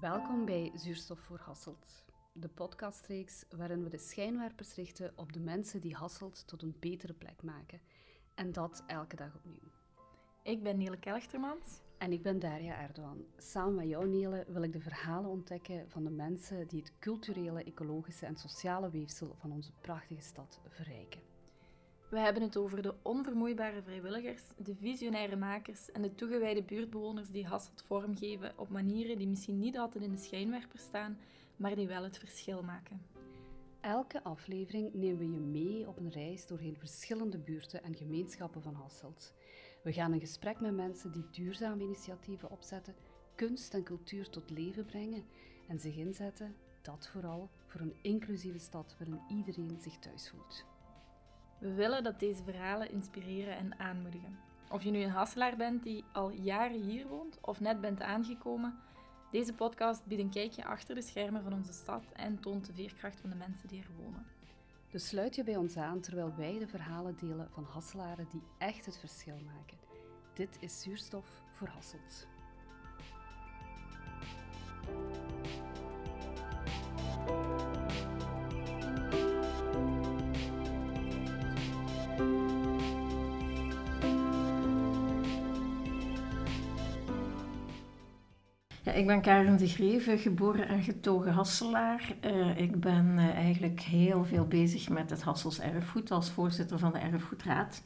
Welkom bij Zuurstof voor Hasselt, de podcastreeks waarin we de schijnwerpers richten op de mensen die Hasselt tot een betere plek maken. En dat elke dag opnieuw. Ik ben Niele Kelchtermans. En ik ben Daria Erdogan. Samen met jou, Nele, wil ik de verhalen ontdekken van de mensen die het culturele, ecologische en sociale weefsel van onze prachtige stad verrijken. We hebben het over de onvermoeibare vrijwilligers, de visionaire makers en de toegewijde buurtbewoners die Hasselt vormgeven op manieren die misschien niet altijd in de schijnwerper staan, maar die wel het verschil maken. Elke aflevering nemen we je mee op een reis doorheen verschillende buurten en gemeenschappen van Hasselt. We gaan in gesprek met mensen die duurzame initiatieven opzetten, kunst en cultuur tot leven brengen en zich inzetten, dat vooral, voor een inclusieve stad waarin iedereen zich thuis voelt. We willen dat deze verhalen inspireren en aanmoedigen. Of je nu een Hasselaar bent die al jaren hier woont of net bent aangekomen, deze podcast biedt een kijkje achter de schermen van onze stad en toont de veerkracht van de mensen die er wonen. Dus sluit je bij ons aan terwijl wij de verhalen delen van Hasselaren die echt het verschil maken. Dit is Zuurstof voor Hasselt. Ik ben Karen de Greve, geboren en getogen Hasselaar. Uh, ik ben uh, eigenlijk heel veel bezig met het Hassels erfgoed als voorzitter van de Erfgoedraad.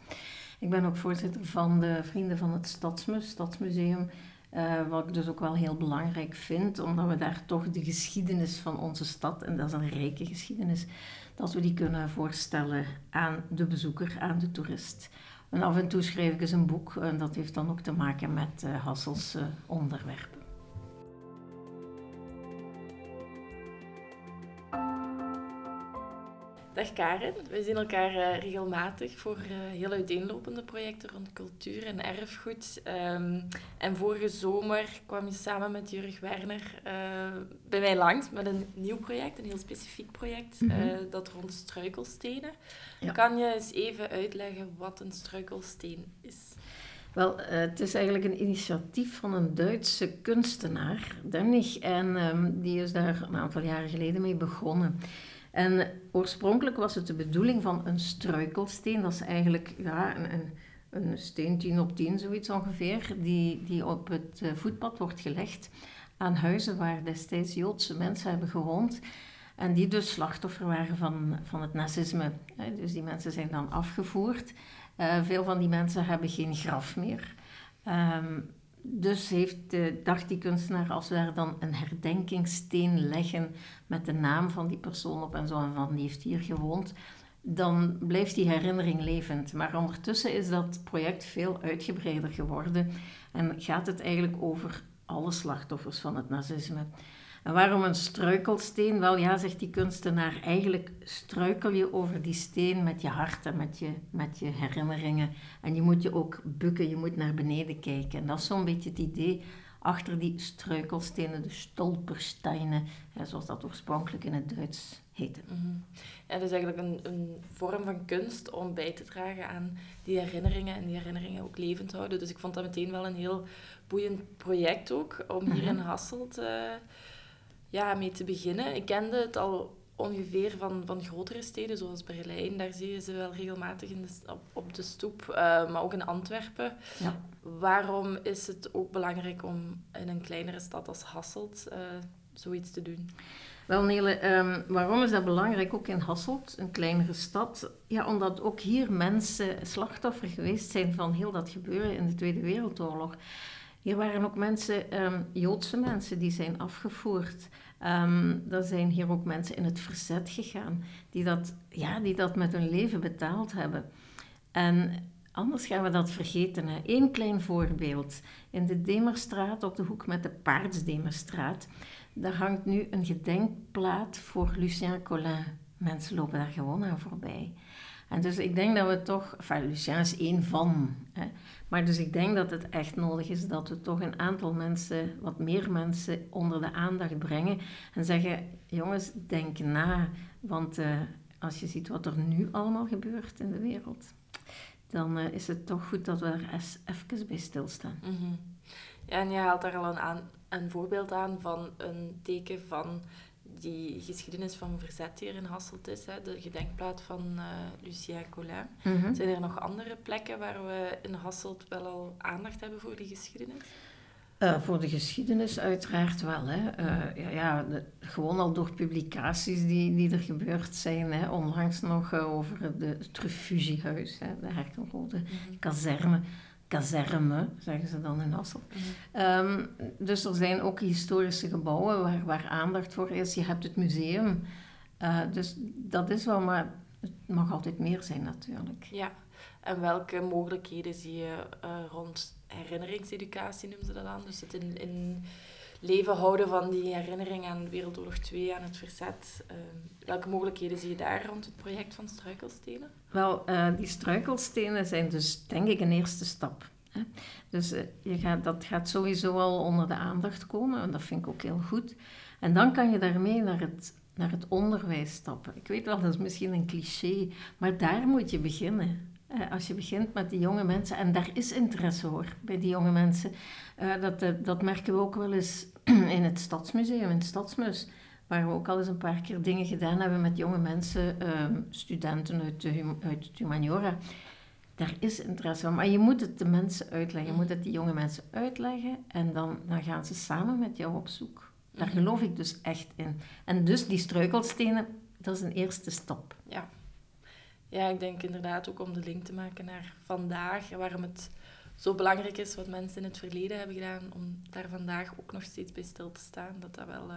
Ik ben ook voorzitter van de Vrienden van het Stadsmus, Stadsmuseum. Uh, wat ik dus ook wel heel belangrijk vind, omdat we daar toch de geschiedenis van onze stad, en dat is een rijke geschiedenis, dat we die kunnen voorstellen aan de bezoeker, aan de toerist. En af en toe schrijf ik eens een boek en dat heeft dan ook te maken met Hassels onderwerpen. Dag Karen, we zien elkaar uh, regelmatig voor uh, heel uiteenlopende projecten rond cultuur en erfgoed. Um, en vorige zomer kwam je samen met Jurg Werner uh, bij mij langs met een nieuw project, een heel specifiek project, mm -hmm. dat rond struikelstenen. Ja. Kan je eens even uitleggen wat een struikelsteen is? Wel, het is eigenlijk een initiatief van een Duitse kunstenaar, Dennig, en um, die is daar een aantal jaren geleden mee begonnen. En oorspronkelijk was het de bedoeling van een struikelsteen. Dat is eigenlijk ja, een, een, een steen 10 op 10, zoiets ongeveer, die, die op het eh, voetpad wordt gelegd aan huizen waar destijds Joodse mensen hebben gewoond. En die dus slachtoffer waren van, van het nazisme. Dus die mensen zijn dan afgevoerd. Uh, veel van die mensen hebben geen graf meer. Um, dus heeft, uh, dacht die kunstenaar, als we daar dan een herdenkingssteen leggen met de naam van die persoon op en zo, en van die heeft hier gewoond, dan blijft die herinnering levend. Maar ondertussen is dat project veel uitgebreider geworden en gaat het eigenlijk over alle slachtoffers van het nazisme. En waarom een struikelsteen? Wel ja, zegt die kunstenaar, eigenlijk struikel je over die steen met je hart en met je, met je herinneringen. En je moet je ook bukken, je moet naar beneden kijken. En dat is zo'n beetje het idee achter die struikelstenen, de stolpersteinen, zoals dat oorspronkelijk in het Duits heette. Mm -hmm. Ja, dat is eigenlijk een, een vorm van kunst om bij te dragen aan die herinneringen en die herinneringen ook levend houden. Dus ik vond dat meteen wel een heel boeiend project ook, om hier -hmm. in Hasselt... Uh, ja, mee te beginnen. Ik kende het al ongeveer van, van grotere steden, zoals Berlijn. Daar zie je ze wel regelmatig in de, op, op de stoep, uh, maar ook in Antwerpen. Ja. Waarom is het ook belangrijk om in een kleinere stad als Hasselt uh, zoiets te doen? Wel Nele, um, waarom is dat belangrijk ook in Hasselt, een kleinere stad? Ja, omdat ook hier mensen slachtoffer geweest zijn van heel dat gebeuren in de Tweede Wereldoorlog. Hier waren ook mensen, um, Joodse mensen, die zijn afgevoerd. Um, er zijn hier ook mensen in het verzet gegaan, die dat, ja, die dat met hun leven betaald hebben. En anders gaan we dat vergeten. Eén klein voorbeeld. In de Demerstraat, op de hoek met de Paardsdemerstraat, daar hangt nu een gedenkplaat voor Lucien Collin. Mensen lopen daar gewoon aan voorbij. En dus ik denk dat we toch, enfin, Lucien is één van, hè, maar dus ik denk dat het echt nodig is dat we toch een aantal mensen, wat meer mensen, onder de aandacht brengen en zeggen: jongens, denk na. Want uh, als je ziet wat er nu allemaal gebeurt in de wereld, dan uh, is het toch goed dat we er eens even bij stilstaan. Mm. Ja, en je haalt daar al een, aan, een voorbeeld aan van een teken van die geschiedenis van verzet hier in Hasselt is, hè, de gedenkplaat van uh, Lucien Collin. Mhm. Zijn er nog andere plekken waar we in Hasselt wel al aandacht hebben voor die geschiedenis? Uh, voor de geschiedenis uiteraard wel. Hè. Uh, ja, ja de, gewoon al door publicaties die, die er gebeurd zijn. Hè. Onlangs nog over de, het refugiehuis, hè, de Herkenrode mm -hmm. kazerne. Kazerme, zeggen ze dan in Hasselt. Um, dus er zijn ook historische gebouwen waar, waar aandacht voor is. Je hebt het museum. dus dat is wel, maar het mag altijd meer zijn natuurlijk. Ja, en welke mogelijkheden zie je rond herinneringseducatie noemen ze dat dan. Dus het in, in leven houden van die herinnering aan Wereldoorlog 2, aan het verzet. Uh, welke mogelijkheden zie je daar rond het project van struikelstenen? Wel, uh, die struikelstenen zijn dus denk ik een eerste stap. Hè? Dus uh, je gaat, dat gaat sowieso al onder de aandacht komen en dat vind ik ook heel goed. En dan kan je daarmee naar het, naar het onderwijs stappen. Ik weet wel, dat is misschien een cliché, maar daar moet je beginnen. Uh, als je begint met die jonge mensen, en daar is interesse hoor, bij die jonge mensen. Dat, dat merken we ook wel eens in het Stadsmuseum, in het Stadsmus, waar we ook al eens een paar keer dingen gedaan hebben met jonge mensen, ehm, studenten uit, de, uit het humaniora. Daar is interesse van, maar je moet het de mensen uitleggen. Je moet het die jonge mensen uitleggen en dan, dan gaan ze samen met jou op zoek. Daar geloof ik dus echt in. En dus die struikelstenen, dat is een eerste stap. Ja. Ja, ik denk inderdaad ook om de link te maken naar vandaag. Waarom het zo belangrijk is wat mensen in het verleden hebben gedaan. Om daar vandaag ook nog steeds bij stil te staan. Dat dat wel uh,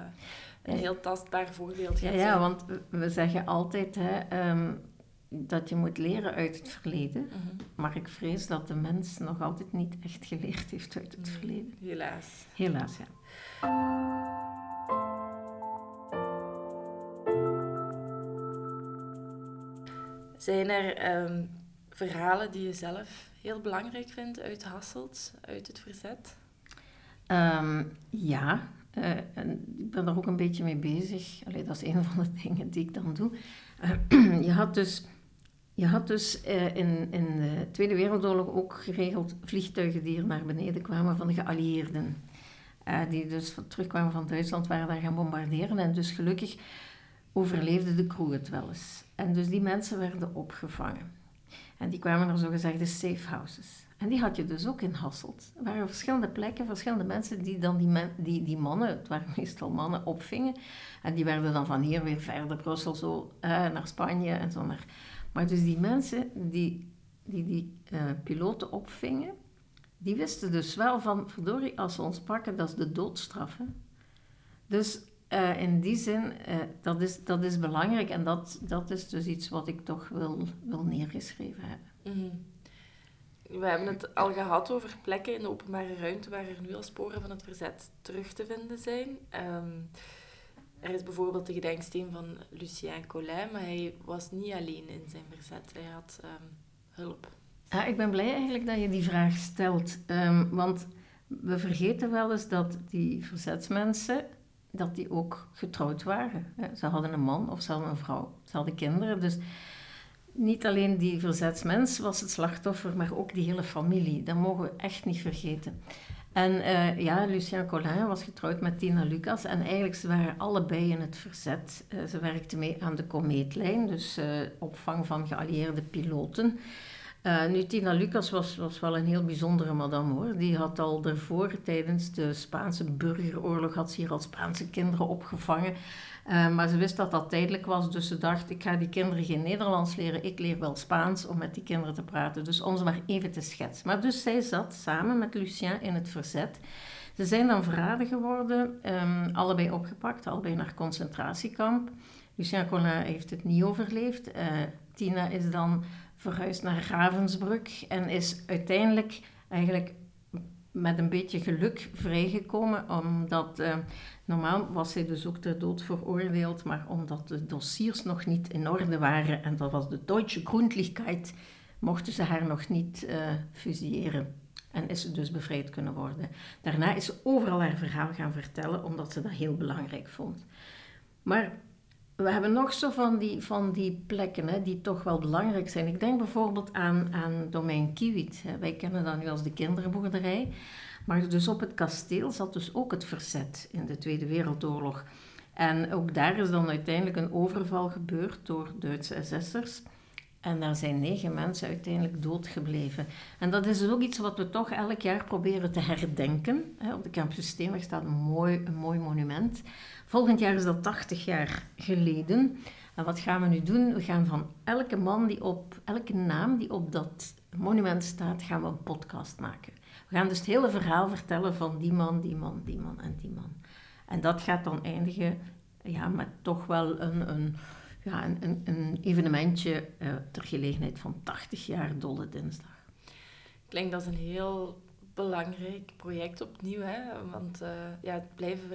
een heel tastbaar voorbeeld gaat ja, ja, want we zeggen altijd hè, um, dat je moet leren uit het verleden. Mm -hmm. Maar ik vrees dat de mens nog altijd niet echt geleerd heeft uit het nee, verleden. Helaas. Helaas, ja. Zijn er um, verhalen die je zelf heel belangrijk vindt uit Hasselt, uit het verzet? Um, ja, en ik ben er ook een beetje mee bezig. Dat is een van de dingen die ik dan doe. Uh, je had dus, je had dus uh, in, in de Tweede Wereldoorlog ook geregeld vliegtuigen die er naar beneden kwamen van de geallieerden. die dus terugkwamen van Duitsland, waren daar gaan bombarderen. En dus gelukkig overleefde de crew het wel eens. En dus die mensen werden opgevangen. En die kwamen naar zogezegde safe houses. En die had je dus ook in Hasselt. Er waren verschillende plekken, verschillende mensen die dan die, die, die mannen, het waren meestal mannen, opvingen. En die werden dan van hier weer verder, Brussel zo, naar Spanje en zo naar... Maar dus die mensen die die, die uh, piloten opvingen, die wisten dus wel van, verdorie, als ze ons pakken, dat is de doodstraf. Dus uh, in die zin, uh, dat, is, dat is belangrijk en dat, dat is dus iets wat ik toch wil, wil neergeschreven hebben. Mm. We hebben het al gehad over plekken in de openbare ruimte waar er nu al sporen van het verzet terug te vinden zijn. Um, er is bijvoorbeeld de gedenksteen van Lucien Collin, maar hij was niet alleen in zijn verzet. Hij had um, hulp. Ja, ik ben blij eigenlijk dat je die vraag stelt, um, want we vergeten wel eens dat die verzetsmensen dat die ook getrouwd waren. Ze hadden een man of ze hadden een vrouw, ze hadden kinderen. Dus niet alleen die verzetsmens was het slachtoffer, maar ook die hele familie. Dat mogen we echt niet vergeten. En uh, ja, Lucien Collin was getrouwd met Tina Lucas en eigenlijk ze waren allebei in het verzet. Uh, ze werkten mee aan de komeetlijn, dus uh, opvang van geallieerde piloten. Uh, nu, Tina Lucas was, was wel een heel bijzondere madame hoor. Die had al daarvoor, tijdens de Spaanse burgeroorlog, had ze hier al Spaanse kinderen opgevangen. Uh, maar ze wist dat dat tijdelijk was, dus ze dacht, ik ga die kinderen geen Nederlands leren, ik leer wel Spaans om met die kinderen te praten. Dus om ze maar even te schetsen. Maar dus zij zat samen met Lucien in het verzet. Ze zijn dan verraden geworden, um, allebei opgepakt, allebei naar concentratiekamp. Lucien Collin heeft het niet overleefd. Uh, Tina is dan verhuisd naar Ravensbrück en is uiteindelijk eigenlijk met een beetje geluk vrijgekomen, omdat uh, normaal was zij dus ook ter dood veroordeeld, maar omdat de dossiers nog niet in orde waren en dat was de Deutsche Grundlichkeit, mochten ze haar nog niet uh, fusilleren. En is ze dus bevrijd kunnen worden. Daarna is ze overal haar verhaal gaan vertellen, omdat ze dat heel belangrijk vond. Maar we hebben nog zo van die, van die plekken hè, die toch wel belangrijk zijn. Ik denk bijvoorbeeld aan, aan domein Kiewit. Wij kennen dat nu als de kinderboerderij. Maar dus op het kasteel zat dus ook het verzet in de Tweede Wereldoorlog. En ook daar is dan uiteindelijk een overval gebeurd door Duitse SS'ers. En daar zijn negen mensen uiteindelijk doodgebleven. En dat is dus ook iets wat we toch elk jaar proberen te herdenken. Op de Campus Steenweg staat een mooi, een mooi monument. Volgend jaar is dat 80 jaar geleden. En wat gaan we nu doen? We gaan van elke man die op, elke naam die op dat monument staat, gaan we een podcast maken. We gaan dus het hele verhaal vertellen van die man, die man, die man en die man. En dat gaat dan eindigen ja, met toch wel een, een, ja, een, een evenementje uh, ter gelegenheid van 80 jaar Dolle Dinsdag. Klinkt als een heel belangrijk project opnieuw, hè? want uh, ja, het blijven,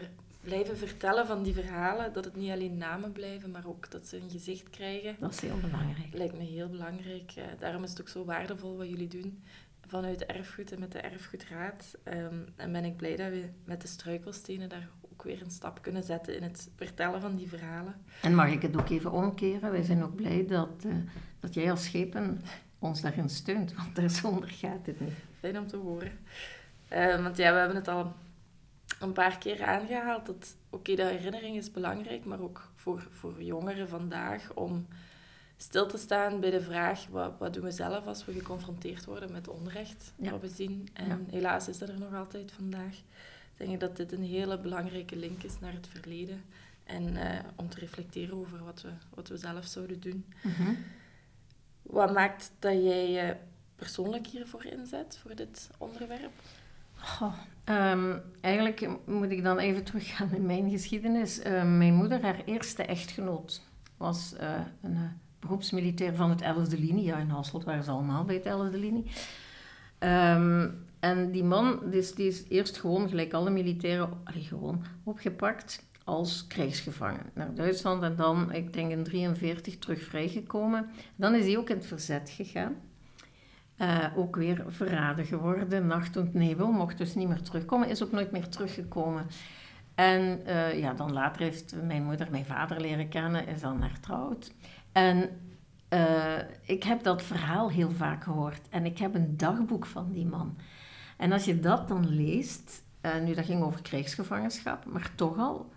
blijven vertellen van die verhalen, dat het niet alleen namen blijven, maar ook dat ze een gezicht krijgen. Dat is heel belangrijk. Lijkt me heel belangrijk. Uh, daarom is het ook zo waardevol wat jullie doen vanuit erfgoed en met de erfgoedraad. Um, en ben ik blij dat we met de struikelstenen daar ook weer een stap kunnen zetten in het vertellen van die verhalen. En mag ik het ook even omkeren? Wij zijn ook blij dat, uh, dat jij als schepen ons daarin steunt, want daarzonder gaat het niet. Fijn om te horen. Uh, want ja, we hebben het al een paar keer aangehaald dat, oké, okay, de herinnering is belangrijk, maar ook voor, voor jongeren vandaag om stil te staan bij de vraag, wat, wat doen we zelf als we geconfronteerd worden met onrecht, ja. wat we zien. En ja. helaas is dat er nog altijd vandaag. Ik denk dat dit een hele belangrijke link is naar het verleden. En uh, om te reflecteren over wat we, wat we zelf zouden doen. Mm -hmm. Wat maakt dat jij je persoonlijk hiervoor inzet, voor dit onderwerp? Oh, eigenlijk moet ik dan even teruggaan in mijn geschiedenis. Uh, mijn moeder, haar eerste echtgenoot, was uh, een beroepsmilitair van het 11e linie. Ja, in Hasselt waren ze allemaal bij het 11e linie. Um, en die man is, die is eerst gewoon, gelijk alle militairen, gewoon opgepakt als krijgsgevangen naar Duitsland. En dan, ik denk in 1943, terug vrijgekomen. Dan is hij ook in het verzet gegaan. Uh, ook weer verraden geworden. Nacht en nebel, mocht dus niet meer terugkomen. Is ook nooit meer teruggekomen. En uh, ja, dan later heeft mijn moeder mijn vader leren kennen, is dan hertrouwd. En uh, ik heb dat verhaal heel vaak gehoord. En ik heb een dagboek van die man. En als je dat dan leest, nu dat ging over krijgsgevangenschap, maar toch al,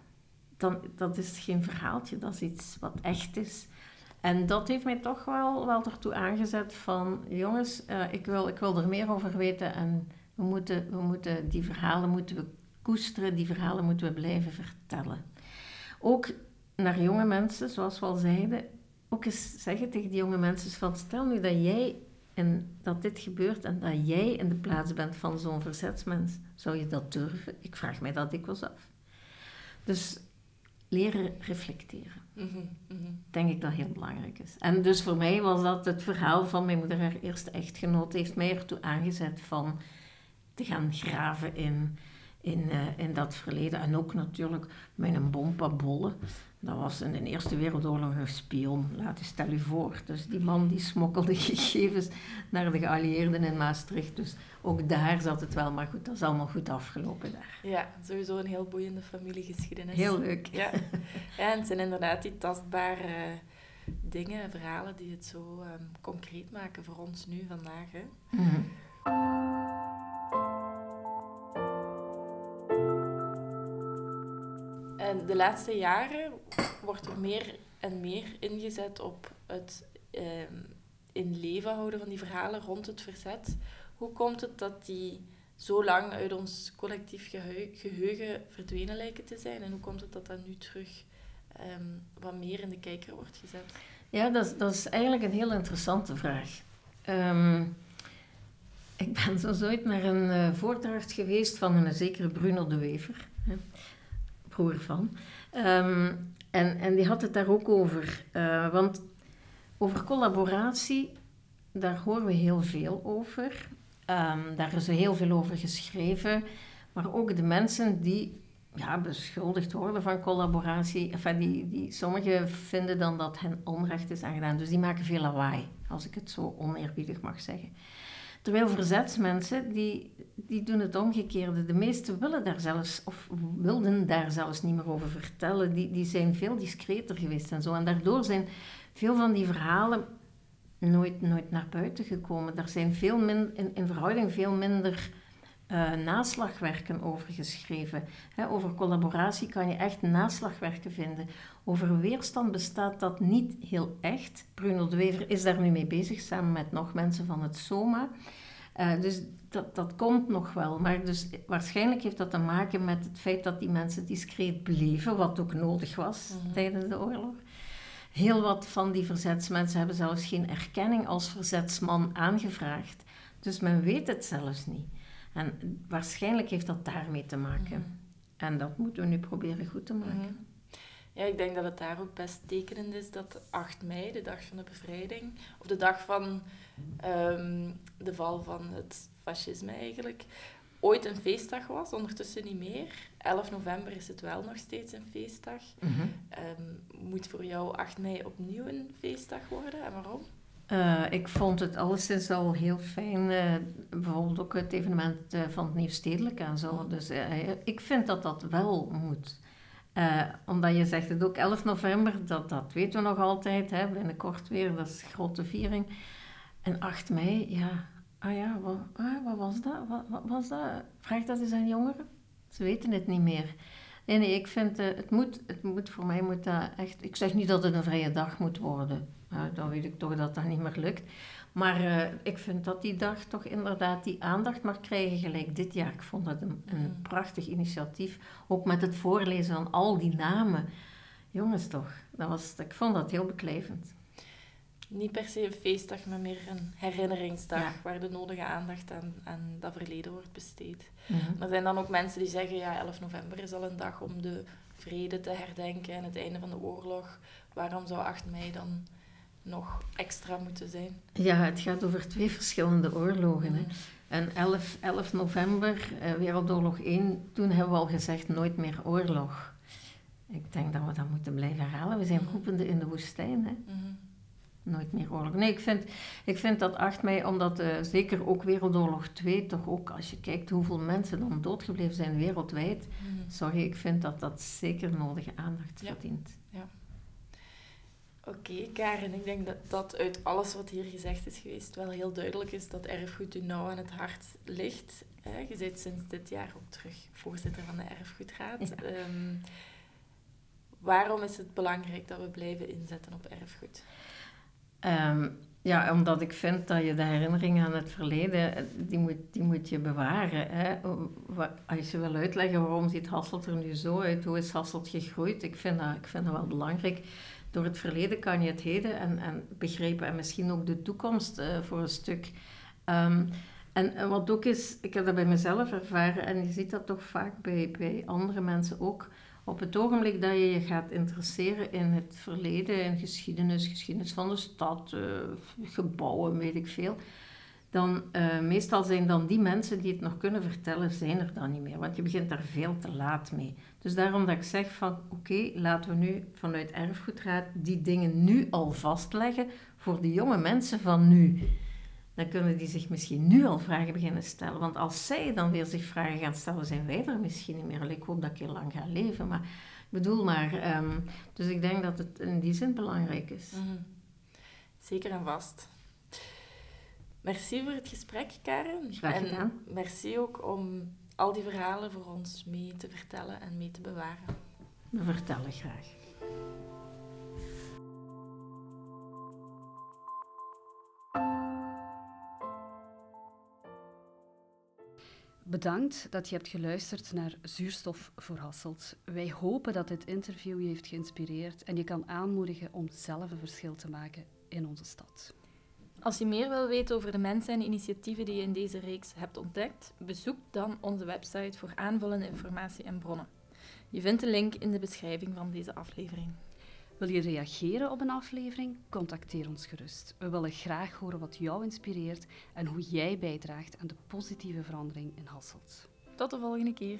dan, dat is geen verhaaltje, dat is iets wat echt is. En dat heeft mij toch wel, wel ertoe aangezet van, jongens, uh, ik, wil, ik wil er meer over weten en we moeten, we moeten die verhalen moeten we koesteren, die verhalen moeten we blijven vertellen. Ook naar jonge mensen, zoals we al zeiden, ook eens zeggen tegen die jonge mensen van, stel nu dat jij en dat dit gebeurt en dat jij in de plaats bent van zo'n verzetsmens, zou je dat durven? Ik vraag mij dat dikwijls af. Dus leren reflecteren. Mm -hmm, Denk ik dat heel belangrijk is. En dus voor mij was dat het verhaal van mijn moeder, haar eerste echtgenoot, heeft mij ertoe aangezet van te gaan graven in, in, uh, in dat verleden. En ook natuurlijk met een bompa bollen. Dat was in de Eerste Wereldoorlog een spion, laat je stel je voor. Dus die man die smokkelde gegevens naar de geallieerden in Maastricht. Dus ook daar zat het wel, maar goed, dat is allemaal goed afgelopen daar. Ja, sowieso een heel boeiende familiegeschiedenis. Heel leuk. Ja, ja en het zijn inderdaad die tastbare dingen, verhalen die het zo um, concreet maken voor ons nu, vandaag. Hè. Mm -hmm. En de laatste jaren wordt er meer en meer ingezet op het eh, in leven houden van die verhalen rond het verzet. Hoe komt het dat die zo lang uit ons collectief geheugen verdwenen lijken te zijn? En hoe komt het dat dat nu terug um, wat meer in de kijker wordt gezet? Ja, dat is, dat is eigenlijk een heel interessante vraag. Um, ik ben zo ooit naar een uh, voordracht geweest van een zekere Bruno de Wever. Hè broer van. Um, en, en die had het daar ook over. Uh, want over collaboratie, daar horen we heel veel over. Um, daar is heel veel over geschreven. Maar ook de mensen die ja, beschuldigd worden van collaboratie. Enfin, die, die, sommigen vinden dan dat hen onrecht is aangedaan. Dus die maken veel lawaai, als ik het zo oneerbiedig mag zeggen. Terwijl verzetsmensen, die, die doen het omgekeerde. De meesten willen daar zelfs, of wilden daar zelfs niet meer over vertellen. Die, die zijn veel discreter geweest en zo. En daardoor zijn veel van die verhalen nooit, nooit naar buiten gekomen. Er zijn veel min, in, in verhouding veel minder uh, naslagwerken over geschreven. over collaboratie kan je echt naslagwerken vinden. Over weerstand bestaat dat niet heel echt. Bruno de Wever is daar nu mee bezig, samen met nog mensen van het SOMA. Uh, dus dat, dat komt nog wel. Maar dus waarschijnlijk heeft dat te maken met het feit dat die mensen discreet bleven, wat ook nodig was mhm. tijdens de oorlog. Heel wat van die verzetsmensen hebben zelfs geen erkenning als verzetsman aangevraagd. Dus men weet het zelfs niet. En waarschijnlijk heeft dat daarmee te maken. Mhm. En dat moeten we nu proberen goed te maken. Mhm. Ja, ik denk dat het daar ook best tekenend is dat 8 mei, de dag van de bevrijding, of de dag van um, de val van het fascisme eigenlijk, ooit een feestdag was, ondertussen niet meer. 11 november is het wel nog steeds een feestdag. Mm moet voor jou 8 mei opnieuw een feestdag worden en waarom? Uh, ik vond het alleszins al heel fijn, uh, bijvoorbeeld ook het evenement uh, van het Nieuwstedelijk en zo. Dus ik vind dat dat wel moet. omdat je zegt het ook 11 november, dat, dat weten we nog altijd, hè, binnenkort weer, dat is een grote viering. En 8 mei, ja, ah ja, wat, ah, wat was dat? Wat, wat, was dat? Vraag dat eens aan jongeren. Ze weten het niet meer. Nee, nee, ik vind, het, moet, het moet, voor mij moet dat echt, ik zeg niet dat het een vrije dag moet worden dan weet ik toch dat dat niet meer lukt. Maar uh, ik vind dat die dag toch inderdaad die aandacht mag krijgen gelijk dit jaar. Ik vond dat een, een mm. prachtig initiatief. Ook met het voorlezen van al die namen. Jongens toch, dat was, ik vond dat heel beklijvend. Niet per se een feestdag, maar meer een herinneringsdag waar de nodige aandacht aan, aan dat verleden wordt besteed. Mm Er zijn dan ook mensen die zeggen, ja, 11 november is al een dag om de vrede te herdenken en het einde van de oorlog. Waarom zou 8 mei dan nog extra moeten zijn? Ja, het gaat over twee verschillende oorlogen. Hè. Mm. En 11, 11 november, eh, Wereldoorlog 1, toen hebben we al gezegd nooit meer oorlog. Ik denk dat we dat moeten blijven herhalen. We zijn mm. roepende in de woestijn. Hè. Mm. Nooit meer oorlog. Nee, ik vind, ik vind dat 8 mei, omdat uh, zeker ook Wereldoorlog 2, toch ook als je kijkt hoeveel mensen dan doodgebleven zijn wereldwijd, sorry, ik vind dat dat zeker nodige aandacht verdient. Ja. Oké, Karen, ik denk dat, dat uit alles wat hier gezegd is geweest wel heel duidelijk is dat erfgoed u nauw aan het hart ligt. Je bent sinds dit jaar ook terug voorzitter van de Erfgoedraad. Ehm, waarom is het belangrijk dat we blijven inzetten op erfgoed? Ehm, ja, omdat ik vind dat je de herinneringen aan het verleden, die moet, die moet je bewaren. Hè. Als je wil uitleggen waarom ziet Hasselt er nu zo uit, hoe is Hasselt gegroeid, ik vind dat, ik vind dat wel belangrijk door het verleden kan je het heden en, en begrijpen en misschien ook de toekomst uh, voor een stuk. Um, en, wat ook is, ik heb dat bij mezelf ervaren en je ziet dat toch vaak bij, bij andere mensen ook. Op het ogenblik dat je je gaat interesseren in het verleden, in geschiedenis, geschiedenis van de stad, uh, gebouwen, weet ik veel, dan uh, meestal zijn dan die mensen die het nog kunnen vertellen, zijn er dan niet meer. Want je begint daar veel te laat mee. Dus daarom dat ik zeg van oké, laten we nu vanuit erfgoedraad die dingen nu al vastleggen voor de jonge mensen van nu. Dan kunnen die zich misschien nu al vragen beginnen stellen. Want als zij dan weer zich vragen gaan stellen, zijn wij er misschien niet meer. Ik hoop dat ik heel lang ga leven, maar ik bedoel maar. Um, dus ik denk dat het in die zin belangrijk is. Mhm. Zeker en vast. Merci voor het gesprek, Karen. Graag gedaan. En merci ook om al die verhalen voor ons mee te vertellen en mee te bewaren. We vertellen graag. Bedankt dat je hebt geluisterd naar Zuurstof voor Hasselt. Wij hopen dat dit interview je heeft geïnspireerd en je kan aanmoedigen om zelf een verschil te maken in onze stad. Als je meer wil weten over de mensen en initiatieven die je in deze reeks hebt ontdekt, bezoek dan onze website voor aanvullende informatie en bronnen. Je vindt de link in de beschrijving van deze aflevering. Wil je reageren op een aflevering? Contacteer ons gerust. We willen graag horen wat jou inspireert en hoe jij bijdraagt aan de positieve verandering in Hasselt. Tot de volgende keer.